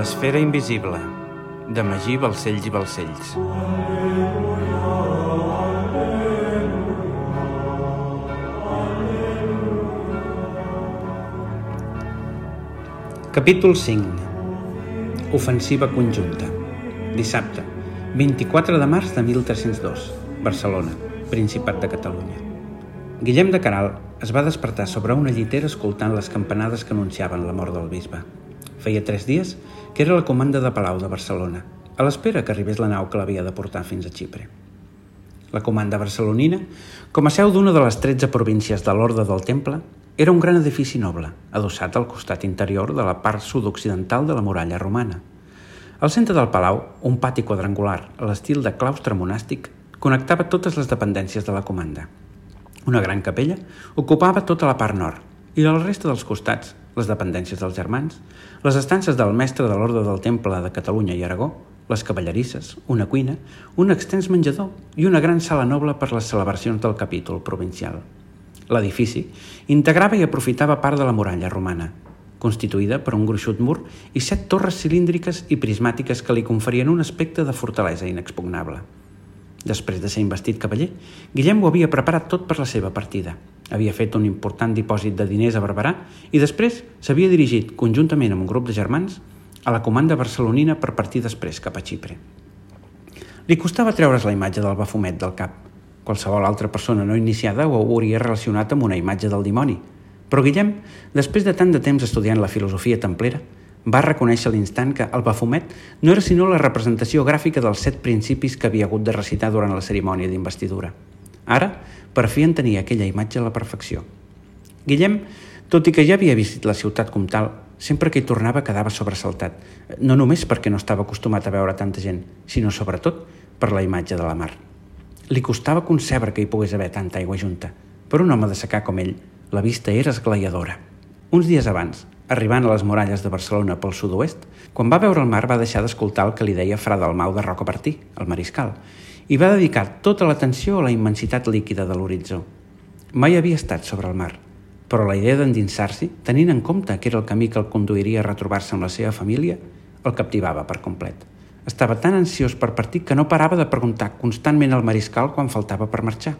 L'esfera invisible, de Magí Balcells i Balcells. Capítol 5 Ofensiva conjunta Dissabte, 24 de març de 1302 Barcelona, Principat de Catalunya Guillem de Caral es va despertar sobre una llitera escoltant les campanades que anunciaven la mort del bisbe. Feia tres dies que era la comanda de Palau de Barcelona, a l'espera que arribés la nau que l'havia de portar fins a Xipre. La comanda barcelonina, com a seu d'una de les 13 províncies de l'Orde del Temple, era un gran edifici noble, adossat al costat interior de la part sud-occidental de la muralla romana. Al centre del palau, un pati quadrangular, a l'estil de claustre monàstic, connectava totes les dependències de la comanda. Una gran capella ocupava tota la part nord i la resta dels costats, les dependències dels germans, les estances del mestre de l'Orde del Temple de Catalunya i Aragó, les cavallerisses, una cuina, un extens menjador i una gran sala noble per les celebracions del capítol provincial. L'edifici integrava i aprofitava part de la muralla romana, constituïda per un gruixut mur i set torres cilíndriques i prismàtiques que li conferien un aspecte de fortalesa inexpugnable. Després de ser investit cavaller, Guillem ho havia preparat tot per la seva partida. Havia fet un important dipòsit de diners a Barberà i després s'havia dirigit, conjuntament amb un grup de germans, a la comanda barcelonina per partir després cap a Xipre. Li costava treure's la imatge del bafumet del cap – Qualsevol altra persona no iniciada ho hauria relacionat amb una imatge del dimoni. Però Guillem, després de tant de temps estudiant la filosofia templera, va reconèixer a l'instant que el bafumet no era sinó la representació gràfica dels set principis que havia hagut de recitar durant la cerimònia d'investidura. Ara, per fi en tenia aquella imatge a la perfecció. Guillem, tot i que ja havia vist la ciutat com tal, sempre que hi tornava quedava sobresaltat, no només perquè no estava acostumat a veure tanta gent, sinó sobretot per la imatge de la mar. Li costava concebre que hi pogués haver tanta aigua junta. Per un home de secar com ell, la vista era esglaiadora. Uns dies abans, arribant a les muralles de Barcelona pel sud-oest, quan va veure el mar va deixar d'escoltar el que li deia Fra del Mau de Rocabertí, el mariscal, i va dedicar tota l'atenció a la immensitat líquida de l'horitzó. Mai havia estat sobre el mar, però la idea d'endinsar-s'hi, tenint en compte que era el camí que el conduiria a retrobar-se amb la seva família, el captivava per complet. Estava tan ansiós per partir que no parava de preguntar constantment al mariscal quan faltava per marxar.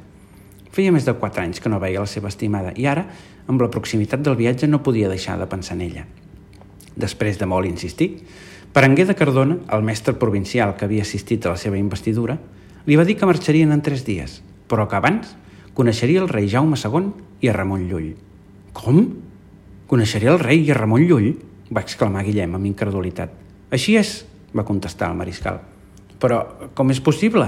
Feia més de quatre anys que no veia la seva estimada i ara, amb la proximitat del viatge, no podia deixar de pensar en ella. Després de molt insistir, Perenguer de Cardona, el mestre provincial que havia assistit a la seva investidura, li va dir que marxarien en tres dies, però que abans coneixeria el rei Jaume II i a Ramon Llull. Com? Coneixeria el rei i a Ramon Llull? va exclamar Guillem amb incredulitat. Així és, va contestar el mariscal. Però com és possible?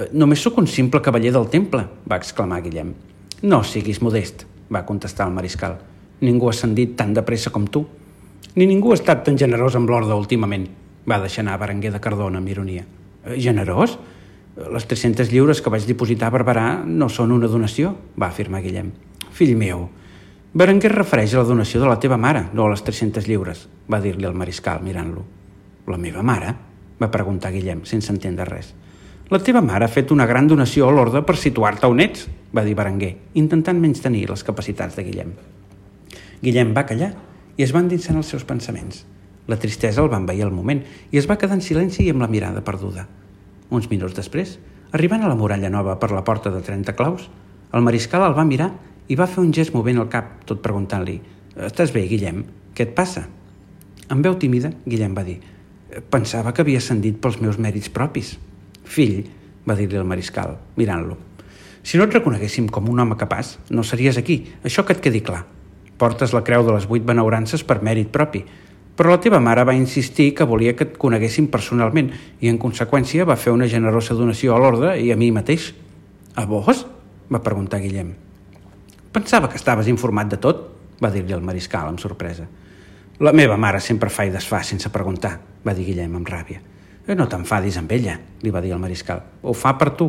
Eh, només sóc un simple cavaller del temple, va exclamar Guillem. No siguis modest, va contestar el mariscal. Ningú ha ascendit tan de pressa com tu. Ni ningú ha estat tan generós amb l'ordre últimament, va deixar anar Berenguer de Cardona amb ironia. Eh, generós? Les 300 lliures que vaig dipositar a Barberà no són una donació, va afirmar Guillem. Fill meu, Berenguer refereix a la donació de la teva mare, no a les 300 lliures, va dir-li el mariscal mirant-lo. La meva mare? va preguntar Guillem, sense entendre res. La teva mare ha fet una gran donació a l'ordre per situar-te on ets, va dir Berenguer, intentant menys tenir les capacitats de Guillem. Guillem va callar i es va endinsar en els seus pensaments. La tristesa el va envair al moment i es va quedar en silenci i amb la mirada perduda. Uns minuts després, arribant a la muralla nova per la porta de 30 claus, el mariscal el va mirar i va fer un gest movent el cap, tot preguntant-li «Estàs bé, Guillem? Què et passa?» Amb veu tímida, Guillem va dir Pensava que havia ascendit pels meus mèrits propis. Fill, va dir-li el mariscal, mirant-lo, si no et reconeguéssim com un home capaç, no series aquí, això que et quedi clar. Portes la creu de les vuit benaurances per mèrit propi, però la teva mare va insistir que volia que et coneguéssim personalment i, en conseqüència, va fer una generosa donació a l'ordre i a mi mateix. A vos? va preguntar Guillem. Pensava que estaves informat de tot, va dir-li el mariscal amb sorpresa. La meva mare sempre fa i desfà sense preguntar, va dir Guillem amb ràbia. Eh, no t'enfadis amb ella, li va dir el mariscal. Ho fa per tu.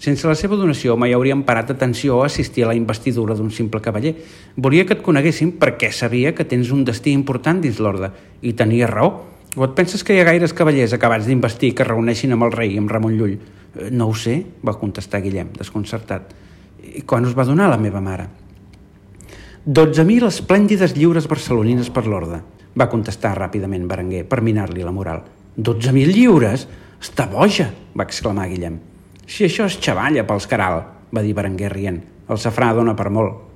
Sense la seva donació mai hauríem parat atenció a assistir a la investidura d'un simple cavaller. Volia que et coneguéssim perquè sabia que tens un destí important dins l'ordre. I tenia raó. O et penses que hi ha gaires cavallers acabats d'investir que reuneixin amb el rei, amb Ramon Llull? Eh, no ho sé, va contestar Guillem, desconcertat. I quan us va donar la meva mare? 12.000 esplèndides lliures barcelonines per l'ordre. va contestar ràpidament Berenguer per minar-li la moral. «Dotze mil lliures? Està boja!» va exclamar Guillem. «Si això és xavalla pels Caral», va dir Berenguer rient. «El safrà dona per molt».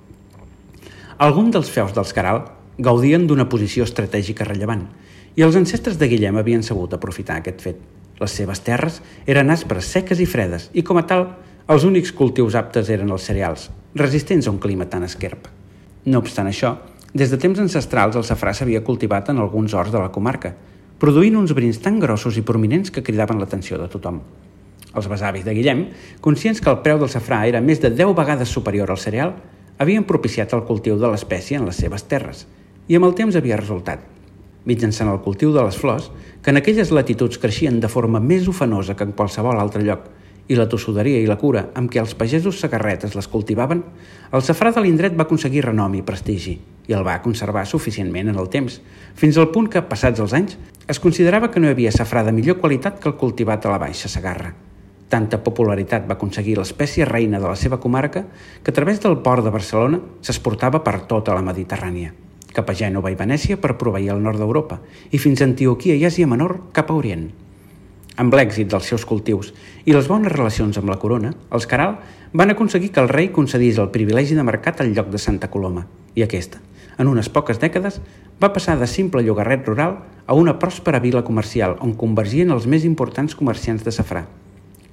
Alguns dels feus dels Caral gaudien d'una posició estratègica rellevant i els ancestres de Guillem havien sabut aprofitar aquest fet. Les seves terres eren aspres, seques i fredes i, com a tal, els únics cultius aptes eren els cereals, resistents a un clima tan esquerp. No obstant això, des de temps ancestrals el safrà s'havia cultivat en alguns horts de la comarca, produint uns brins tan grossos i prominents que cridaven l'atenció de tothom. Els besavis de Guillem, conscients que el preu del safrà era més de 10 vegades superior al cereal, havien propiciat el cultiu de l'espècie en les seves terres, i amb el temps havia resultat, mitjançant el cultiu de les flors, que en aquelles latituds creixien de forma més ofenosa que en qualsevol altre lloc, i la tossuderia i la cura amb què els pagesos sagarretes les cultivaven, el safrà de l'indret va aconseguir renom i prestigi, i el va conservar suficientment en el temps, fins al punt que, passats els anys, es considerava que no hi havia safrà de millor qualitat que el cultivat a la Baixa Sagarra. Tanta popularitat va aconseguir l'espècie reina de la seva comarca que a través del port de Barcelona s'exportava per tota la Mediterrània, cap a Gènova i Venècia per proveir el nord d'Europa i fins a Antioquia i Àsia Menor cap a Orient. Amb l'èxit dels seus cultius i les bones relacions amb la corona, els Caral van aconseguir que el rei concedís el privilegi de mercat al lloc de Santa Coloma, i aquesta, en unes poques dècades, va passar de simple llogarret rural a una pròspera vila comercial on convergien els més importants comerciants de safrà,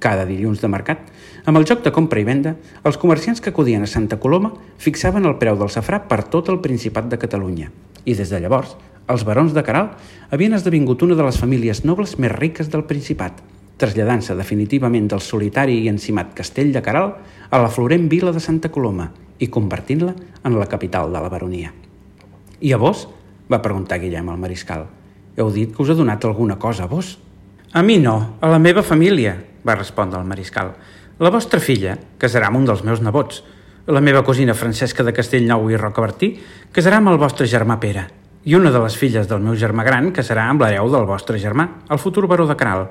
cada dilluns de mercat, amb el joc de compra i venda, els comerciants que acudien a Santa Coloma fixaven el preu del safrà per tot el Principat de Catalunya. I des de llavors, els barons de Caral havien esdevingut una de les famílies nobles més riques del Principat, traslladant-se definitivament del solitari i encimat castell de Caral a la florent vila de Santa Coloma i convertint-la en la capital de la baronia. I a vos? va preguntar Guillem al mariscal. Heu dit que us ha donat alguna cosa a vos? A mi no, a la meva família, va respondre el mariscal. La vostra filla casarà amb un dels meus nebots. La meva cosina Francesca de Castellnou i Rocabertí casarà amb el vostre germà Pere. I una de les filles del meu germà gran casarà amb l'hereu del vostre germà, el futur baró de Canal.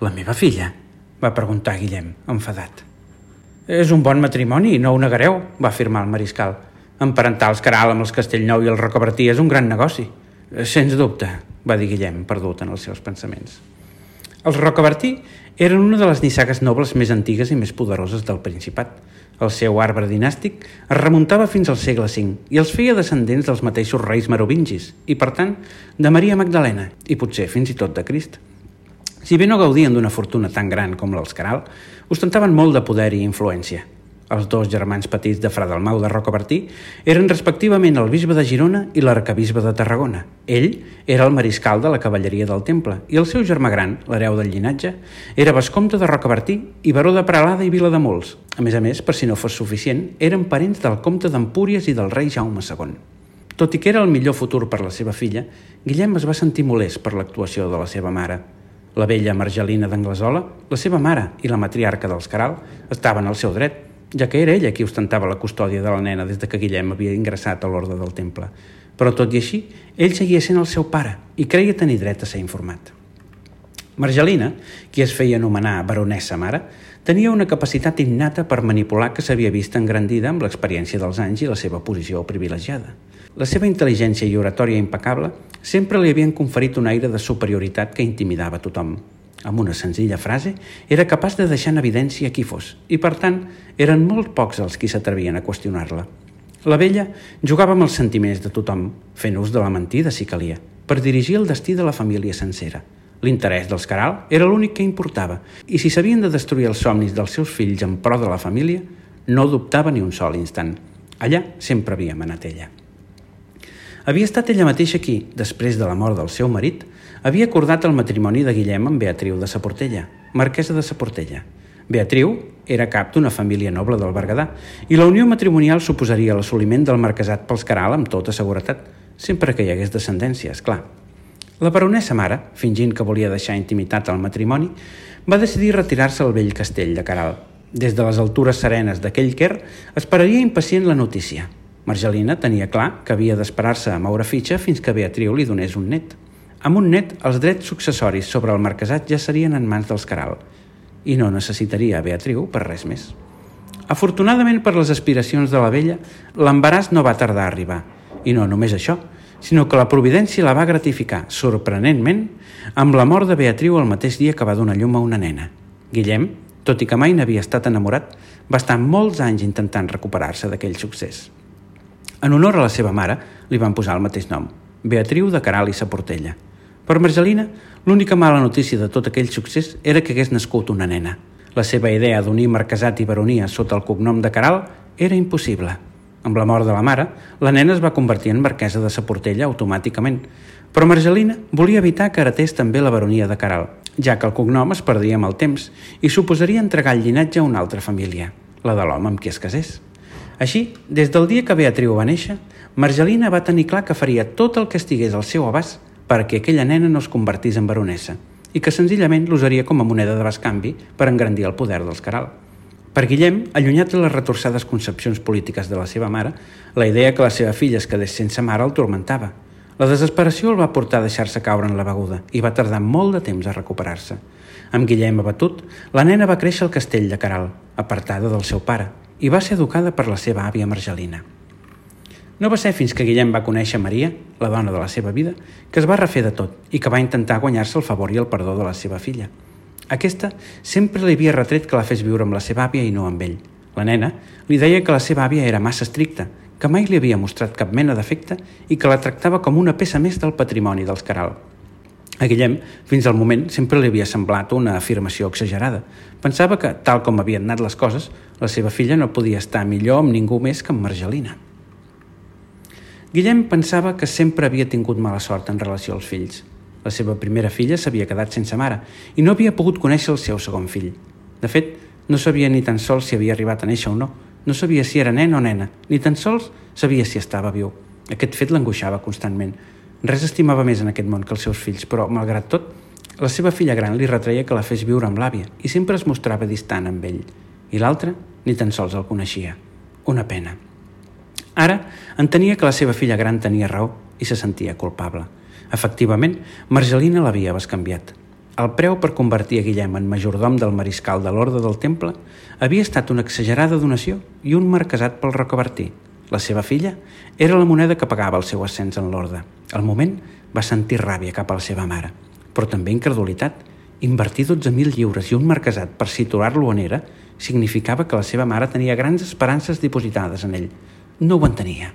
La meva filla? va preguntar Guillem, enfadat. És un bon matrimoni, no ho negareu, va afirmar el mariscal. Emparentar els Caral amb els Castellnou i el Rocabertí és un gran negoci. Sens dubte, va dir Guillem, perdut en els seus pensaments. Els Rocabertí eren una de les nissagues nobles més antigues i més poderoses del Principat. El seu arbre dinàstic es remuntava fins al segle V i els feia descendents dels mateixos reis merovingis i, per tant, de Maria Magdalena i potser fins i tot de Crist. Si bé no gaudien d'una fortuna tan gran com l'Els Caral, ostentaven molt de poder i influència – els dos germans petits de Fra Dalmau de Rocabertí eren respectivament el bisbe de Girona i l'arcabisbe de Tarragona. Ell era el mariscal de la cavalleria del Temple i el seu germà gran, l'hereu del llinatge, era vescomte de Rocabertí i baró de Pralada i Vila de Mols. A més a més, per si no fos suficient, eren parents del comte d'Empúries i del rei Jaume II. Tot i que era el millor futur per la seva filla, Guillem es va sentir molest per l'actuació de la seva mare. La vella Margelina d'Anglesola, la seva mare i la matriarca dels Caral estaven al seu dret, ja que era ella qui ostentava la custòdia de la nena des de que Guillem havia ingressat a l'ordre del temple. Però tot i així, ell seguia sent el seu pare i creia tenir dret a ser informat. Margelina, qui es feia anomenar baronessa mare, tenia una capacitat innata per manipular que s'havia vist engrandida amb l'experiència dels anys i la seva posició privilegiada. La seva intel·ligència i oratòria impecable sempre li havien conferit un aire de superioritat que intimidava tothom amb una senzilla frase, era capaç de deixar en evidència qui fos, i per tant eren molt pocs els qui s'atrevien a qüestionar-la. La vella jugava amb els sentiments de tothom, fent ús de la mentida si calia, per dirigir el destí de la família sencera. L'interès dels Caral era l'únic que importava, i si s'havien de destruir els somnis dels seus fills en pro de la família, no dubtava ni un sol instant. Allà sempre havia manat ella. Havia estat ella mateixa qui, després de la mort del seu marit, havia acordat el matrimoni de Guillem amb Beatriu de Saportella, marquesa de Saportella. Beatriu era cap d'una família noble del Berguedà i la unió matrimonial suposaria l'assoliment del marquesat pels Caral amb tota seguretat, sempre que hi hagués descendència, és clar. La baronessa mare, fingint que volia deixar intimitat al matrimoni, va decidir retirar-se al vell castell de Caral. Des de les altures serenes d'aquell quer esperaria impacient la notícia. Margelina tenia clar que havia d'esperar-se a moure fitxa fins que Beatriu li donés un net. Amb un net, els drets successoris sobre el marquesat ja serien en mans dels Caral i no necessitaria Beatriu per res més. Afortunadament per les aspiracions de la vella, l'embaràs no va tardar a arribar. I no només això, sinó que la providència la va gratificar, sorprenentment, amb la mort de Beatriu el mateix dia que va donar llum a una nena. Guillem, tot i que mai n'havia estat enamorat, va estar molts anys intentant recuperar-se d'aquell succés. En honor a la seva mare, li van posar el mateix nom, Beatriu de Caral i Saportella. Per Margelina, l'única mala notícia de tot aquell succés era que hagués nascut una nena. La seva idea d'unir marquesat i baronia sota el cognom de Caral era impossible. Amb la mort de la mare, la nena es va convertir en marquesa de Saportella automàticament, però Margelina volia evitar que heretés també la baronia de Caral, ja que el cognom es perdia amb el temps i suposaria entregar el llinatge a una altra família, la de l'home amb qui es casés. Així, des del dia que Beatriu va néixer, Margelina va tenir clar que faria tot el que estigués al seu abast perquè aquella nena no es convertís en baronessa i que senzillament l'usaria com a moneda de bascanvi per engrandir el poder dels Caral. Per Guillem, allunyat de les retorçades concepcions polítiques de la seva mare, la idea que la seva filla es quedés sense mare el tormentava. La desesperació el va portar a deixar-se caure en la beguda i va tardar molt de temps a recuperar-se. Amb Guillem abatut, la nena va créixer al castell de Caral, apartada del seu pare, i va ser educada per la seva àvia Margelina. No va ser fins que Guillem va conèixer Maria, la dona de la seva vida, que es va refer de tot i que va intentar guanyar-se el favor i el perdó de la seva filla. Aquesta sempre li havia retret que la fes viure amb la seva àvia i no amb ell. La nena li deia que la seva àvia era massa estricta, que mai li havia mostrat cap mena d'efecte i que la tractava com una peça més del patrimoni dels Caral. A Guillem, fins al moment, sempre li havia semblat una afirmació exagerada. Pensava que, tal com havien anat les coses, la seva filla no podia estar millor amb ningú més que amb Margelina. Guillem pensava que sempre havia tingut mala sort en relació als fills. La seva primera filla s'havia quedat sense mare i no havia pogut conèixer el seu segon fill. De fet, no sabia ni tan sols si havia arribat a néixer o no. No sabia si era nen o nena, ni tan sols sabia si estava viu. Aquest fet l'angoixava constantment. Res estimava més en aquest món que els seus fills, però, malgrat tot, la seva filla gran li retreia que la fes viure amb l'àvia i sempre es mostrava distant amb ell. I l'altre ni tan sols el coneixia. Una pena. Ara entenia que la seva filla gran tenia raó i se sentia culpable. Efectivament, Margelina l'havia bescanviat. El preu per convertir a Guillem en majordom del mariscal de l'Orde del Temple havia estat una exagerada donació i un marquesat pel recobertí. La seva filla era la moneda que pagava el seu ascens en l'Orde. Al moment va sentir ràbia cap a la seva mare, però també incredulitat. Invertir 12.000 lliures i un marquesat per situar-lo on era significava que la seva mare tenia grans esperances dipositades en ell. No ho entenia.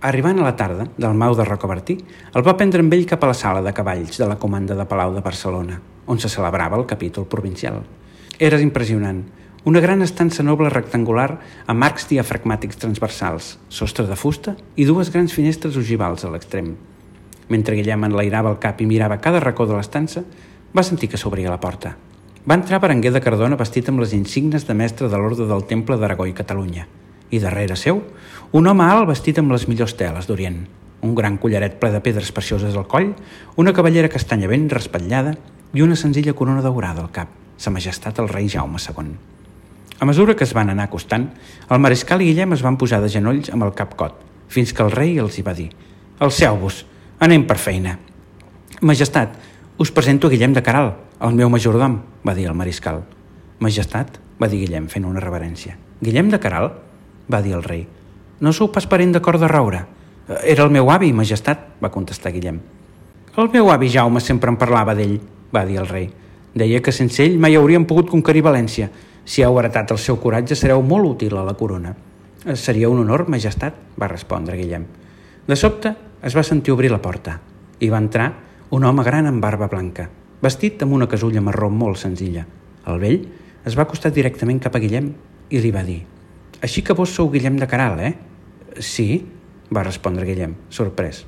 Arribant a la tarda del Mau de Rocabertí, el va prendre amb ell cap a la sala de cavalls de la comanda de Palau de Barcelona, on se celebrava el capítol provincial. Era impressionant. Una gran estança noble rectangular amb arcs diafragmàtics transversals, sostre de fusta i dues grans finestres ogivals a l'extrem. Mentre Guillem enlairava el cap i mirava cada racó de l'estança, va sentir que s'obria la porta. Va entrar Berenguer de Cardona vestit amb les insignes de mestre de l'Orde del Temple d'Aragó i Catalunya – i darrere seu un home alt vestit amb les millors teles d'Orient, un gran collaret ple de pedres precioses al coll, una cavallera castanya ben respatllada i una senzilla corona daurada al cap, sa majestat el rei Jaume II. A mesura que es van anar acostant, el mariscal i Guillem es van posar de genolls amb el cap cot, fins que el rei els hi va dir «Alceu-vos, anem per feina». «Majestat, us presento Guillem de Caral, el meu majordom», va dir el mariscal. «Majestat», va dir Guillem fent una reverència. «Guillem de Caral?» Va dir el rei. No sou pas parent de cor de roure. Era el meu avi, majestat, va contestar Guillem. El meu avi Jaume sempre em parlava d'ell, va dir el rei. Deia que sense ell mai hauríem pogut conquerir València. Si heu heretat el seu coratge, sereu molt útil a la corona. Seria un honor, majestat, va respondre Guillem. De sobte es va sentir obrir la porta i va entrar un home gran amb barba blanca, vestit amb una casulla marró molt senzilla. El vell es va acostar directament cap a Guillem i li va dir així que vos sou Guillem de Caral, eh? Sí, va respondre Guillem, sorprès.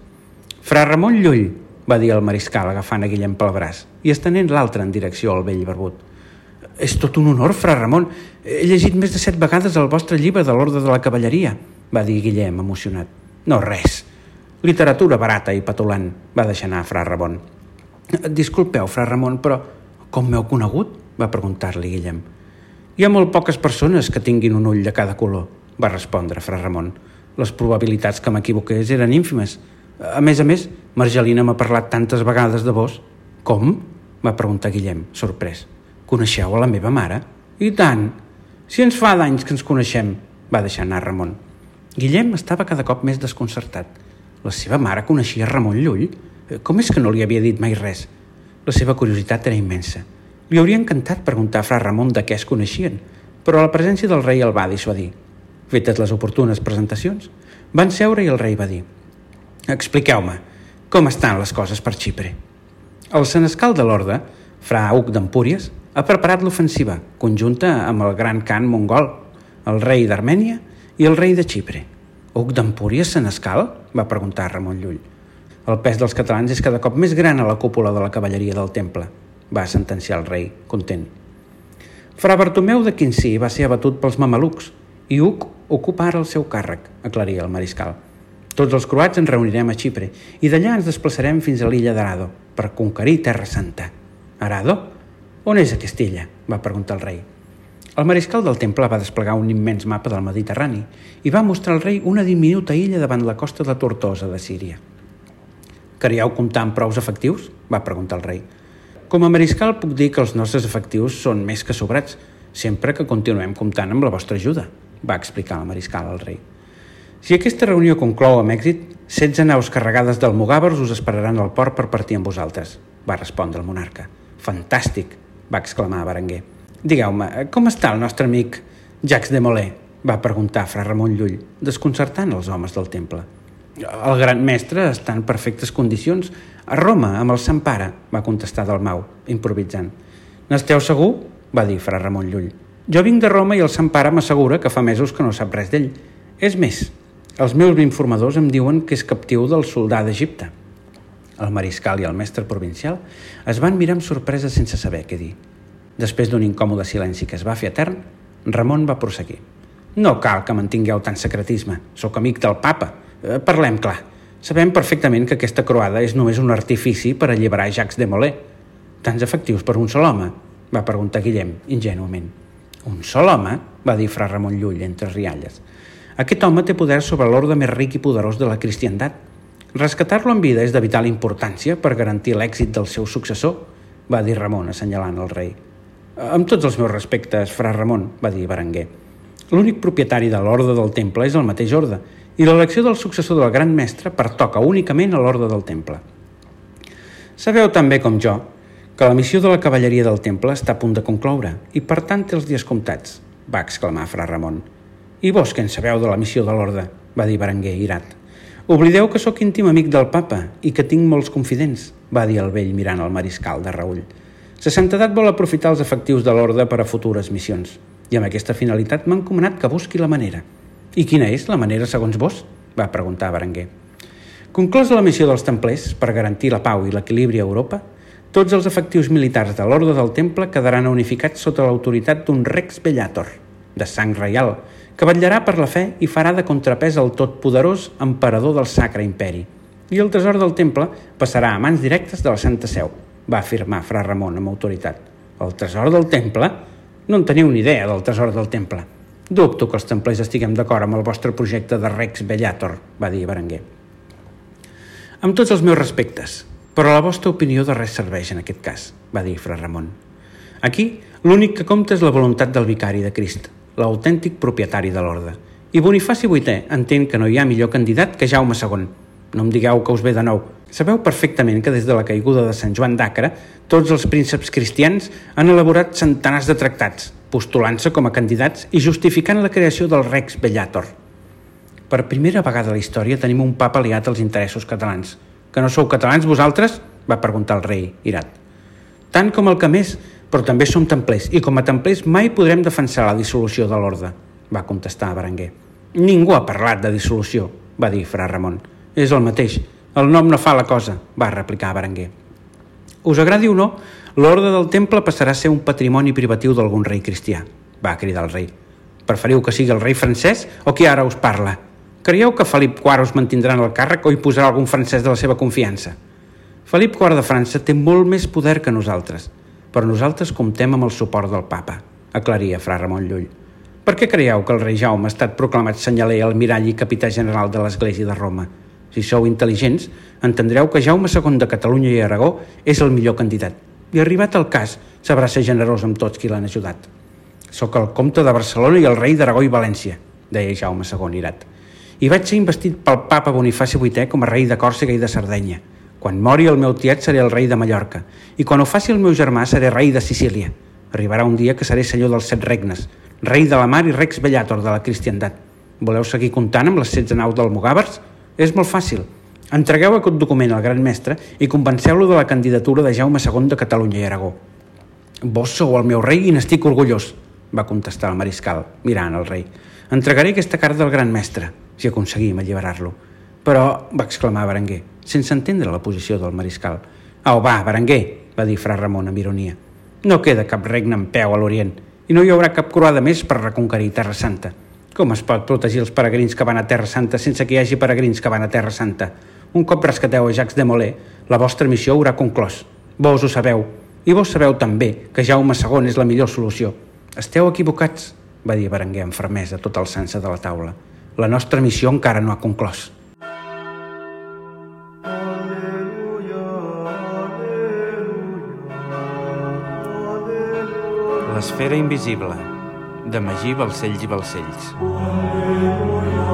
Fra Ramon Llull, va dir el mariscal agafant a Guillem pel braç i estenent l'altre en direcció al vell barbut. És tot un honor, fra Ramon. He llegit més de set vegades el vostre llibre de l'Ordre de la Cavalleria, va dir Guillem, emocionat. No, res. Literatura barata i patulant, va deixar anar fra Ramon. Disculpeu, fra Ramon, però com m'heu conegut? va preguntar-li Guillem. Hi ha molt poques persones que tinguin un ull de cada color, va respondre Fra Ramon. Les probabilitats que m'equivoqués eren ínfimes. A més a més, Margelina m'ha parlat tantes vegades de vos. Com? va preguntar Guillem, sorprès. Coneixeu a la meva mare? I tant! Si ens fa d'anys que ens coneixem, va deixar anar Ramon. Guillem estava cada cop més desconcertat. La seva mare coneixia Ramon Llull? Com és que no li havia dit mai res? La seva curiositat era immensa. Li hauria encantat preguntar a fra Ramon de què es coneixien, però la presència del rei el va dissuadir. Fetes les oportunes presentacions, van seure i el rei va dir «Expliqueu-me, com estan les coses per Xipre?» El senescal de l'Orde, fra Hug d'Empúries, ha preparat l'ofensiva, conjunta amb el gran Khan mongol, el rei d'Armènia i el rei de Xipre. Hug d'Empúries senescal? va preguntar Ramon Llull. El pes dels catalans és cada cop més gran a la cúpula de la cavalleria del temple, va sentenciar el rei, content. Fra Bartomeu de Quincí va ser abatut pels mamelucs i Hug ocupa ara el seu càrrec, aclaria el mariscal. Tots els croats ens reunirem a Xipre i d'allà ens desplaçarem fins a l'illa d'Arado per conquerir Terra Santa. Arado? On és aquesta illa? va preguntar el rei. El mariscal del temple va desplegar un immens mapa del Mediterrani i va mostrar al rei una diminuta illa davant la costa de Tortosa de Síria. Creieu comptar amb prous efectius? va preguntar el rei. Com a mariscal puc dir que els nostres efectius són més que sobrats, sempre que continuem comptant amb la vostra ajuda, va explicar el mariscal al rei. Si aquesta reunió conclou amb èxit, 16 naus carregades d'almogàvers us esperaran al port per partir amb vosaltres, va respondre el monarca. Fantàstic, va exclamar Berenguer. Digueu-me, com està el nostre amic Jacques de Molay? va preguntar fra Ramon Llull, desconcertant els homes del temple. El gran mestre està en perfectes condicions. A Roma, amb el Sant Pare, va contestar Dalmau, improvisant. N'esteu segur? va dir fra Ramon Llull. Jo vinc de Roma i el Sant Pare m'assegura que fa mesos que no sap res d'ell. És més, els meus informadors em diuen que és captiu del soldà d'Egipte. El mariscal i el mestre provincial es van mirar amb sorpresa sense saber què dir. Després d'un incòmode silenci que es va fer etern, Ramon va proseguir. No cal que mantingueu tant secretisme. Sóc amic del papa. Eh, parlem clar. Sabem perfectament que aquesta croada és només un artifici per alliberar Jacques de Molay. Tants efectius per un sol home? va preguntar Guillem, ingenuament. Un sol home? va dir fra Ramon Llull entre rialles. Aquest home té poder sobre l'ordre més ric i poderós de la cristiandat Rescatar-lo en vida és de vital importància per garantir l'èxit del seu successor, va dir Ramon, assenyalant el rei. Amb tots els meus respectes, fra Ramon, va dir Berenguer. L'únic propietari de l'ordre del temple és el mateix ordre, i l'elecció del successor del gran mestre pertoca únicament a l'ordre del temple. Sabeu també com jo que la missió de la cavalleria del temple està a punt de concloure i per tant té els dies comptats, va exclamar fra Ramon. I vos què en sabeu de la missió de l'ordre? va dir Berenguer, irat. Oblideu que sóc íntim amic del papa i que tinc molts confidents, va dir el vell mirant el mariscal de Raül. Sa santedat vol aprofitar els efectius de l'ordre per a futures missions i amb aquesta finalitat m'ha encomanat que busqui la manera. I quina és la manera segons vos? va preguntar Berenguer. Conclosa la missió dels templers per garantir la pau i l'equilibri a Europa, tots els efectius militars de l'Orde del Temple quedaran unificats sota l'autoritat d'un Rex Bellator, de sang reial, que vetllarà per la fe i farà de contrapès al totpoderós emperador del Sacre Imperi. I el tresor del temple passarà a mans directes de la Santa Seu, va afirmar fra Ramon amb autoritat. El tresor del temple? No en teniu ni idea del tresor del temple. Dubto que els templers estiguem d'acord amb el vostre projecte de Rex Bellator, va dir Berenguer. Amb tots els meus respectes, però la vostra opinió de res serveix en aquest cas, va dir fra Ramon. Aquí, l'únic que compta és la voluntat del vicari de Crist, l'autèntic propietari de l'orde. I Bonifaci VIII entén que no hi ha millor candidat que Jaume II. No em digueu que us ve de nou. Sabeu perfectament que des de la caiguda de Sant Joan d'Acre, tots els prínceps cristians han elaborat centenars de tractats, postulant-se com a candidats i justificant la creació del Rex Bellator. Per primera vegada a la història tenim un papa aliat als interessos catalans. Que no sou catalans vosaltres? va preguntar el rei, irat. Tant com el que més, però també som templers i com a templers mai podrem defensar la dissolució de l'ordre, va contestar Berenguer. Ningú ha parlat de dissolució, va dir Fra Ramon. És el mateix, el nom no fa la cosa, va replicar Berenguer. Us agradi o no, l'ordre del temple passarà a ser un patrimoni privatiu d'algun rei cristià, va cridar el rei. Preferiu que sigui el rei francès o qui ara us parla? Creieu que Felip IV us mantindrà en el càrrec o hi posarà algun francès de la seva confiança? Felip IV de França té molt més poder que nosaltres però nosaltres comptem amb el suport del papa, aclaria fra Ramon Llull. Per què creieu que el rei Jaume ha estat proclamat senyaler almirall i capità general de l'Església de Roma? Si sou intel·ligents, entendreu que Jaume II de Catalunya i Aragó és el millor candidat. I arribat el cas, sabrà ser generós amb tots qui l'han ajudat. Soc el comte de Barcelona i el rei d'Aragó i València, deia Jaume II irat. i vaig ser investit pel papa Bonifaci VIII com a rei de Còrsega i de Sardenya. Quan mori el meu tiet seré el rei de Mallorca i quan ho faci el meu germà seré rei de Sicília. Arribarà un dia que seré senyor dels set regnes, rei de la mar i rex bellator de la cristiandat. Voleu seguir comptant amb les 16 naus del Mugàvers? És molt fàcil. Entregueu aquest document al gran mestre i convenceu-lo de la candidatura de Jaume II de Catalunya i Aragó. Vos sou el meu rei i n'estic orgullós, va contestar el mariscal, mirant el rei. Entregaré aquesta carta al gran mestre, si aconseguim alliberar-lo. Però, va exclamar Berenguer, sense entendre la posició del mariscal. Au, va, Berenguer, va dir fra Ramon amb ironia. No queda cap regne en peu a l'Orient i no hi haurà cap croada més per reconquerir Terra Santa. Com es pot protegir els peregrins que van a Terra Santa sense que hi hagi peregrins que van a Terra Santa? Un cop rescateu a Jacques de Molay, la vostra missió haurà conclòs. Vos ho sabeu. I vos sabeu també que Jaume II és la millor solució. Esteu equivocats, va dir Berenguer amb fermesa tot alçant-se de la taula. La nostra missió encara no ha conclòs. L'esfera invisible, de Magí Balcells i Balcells. Aleluia.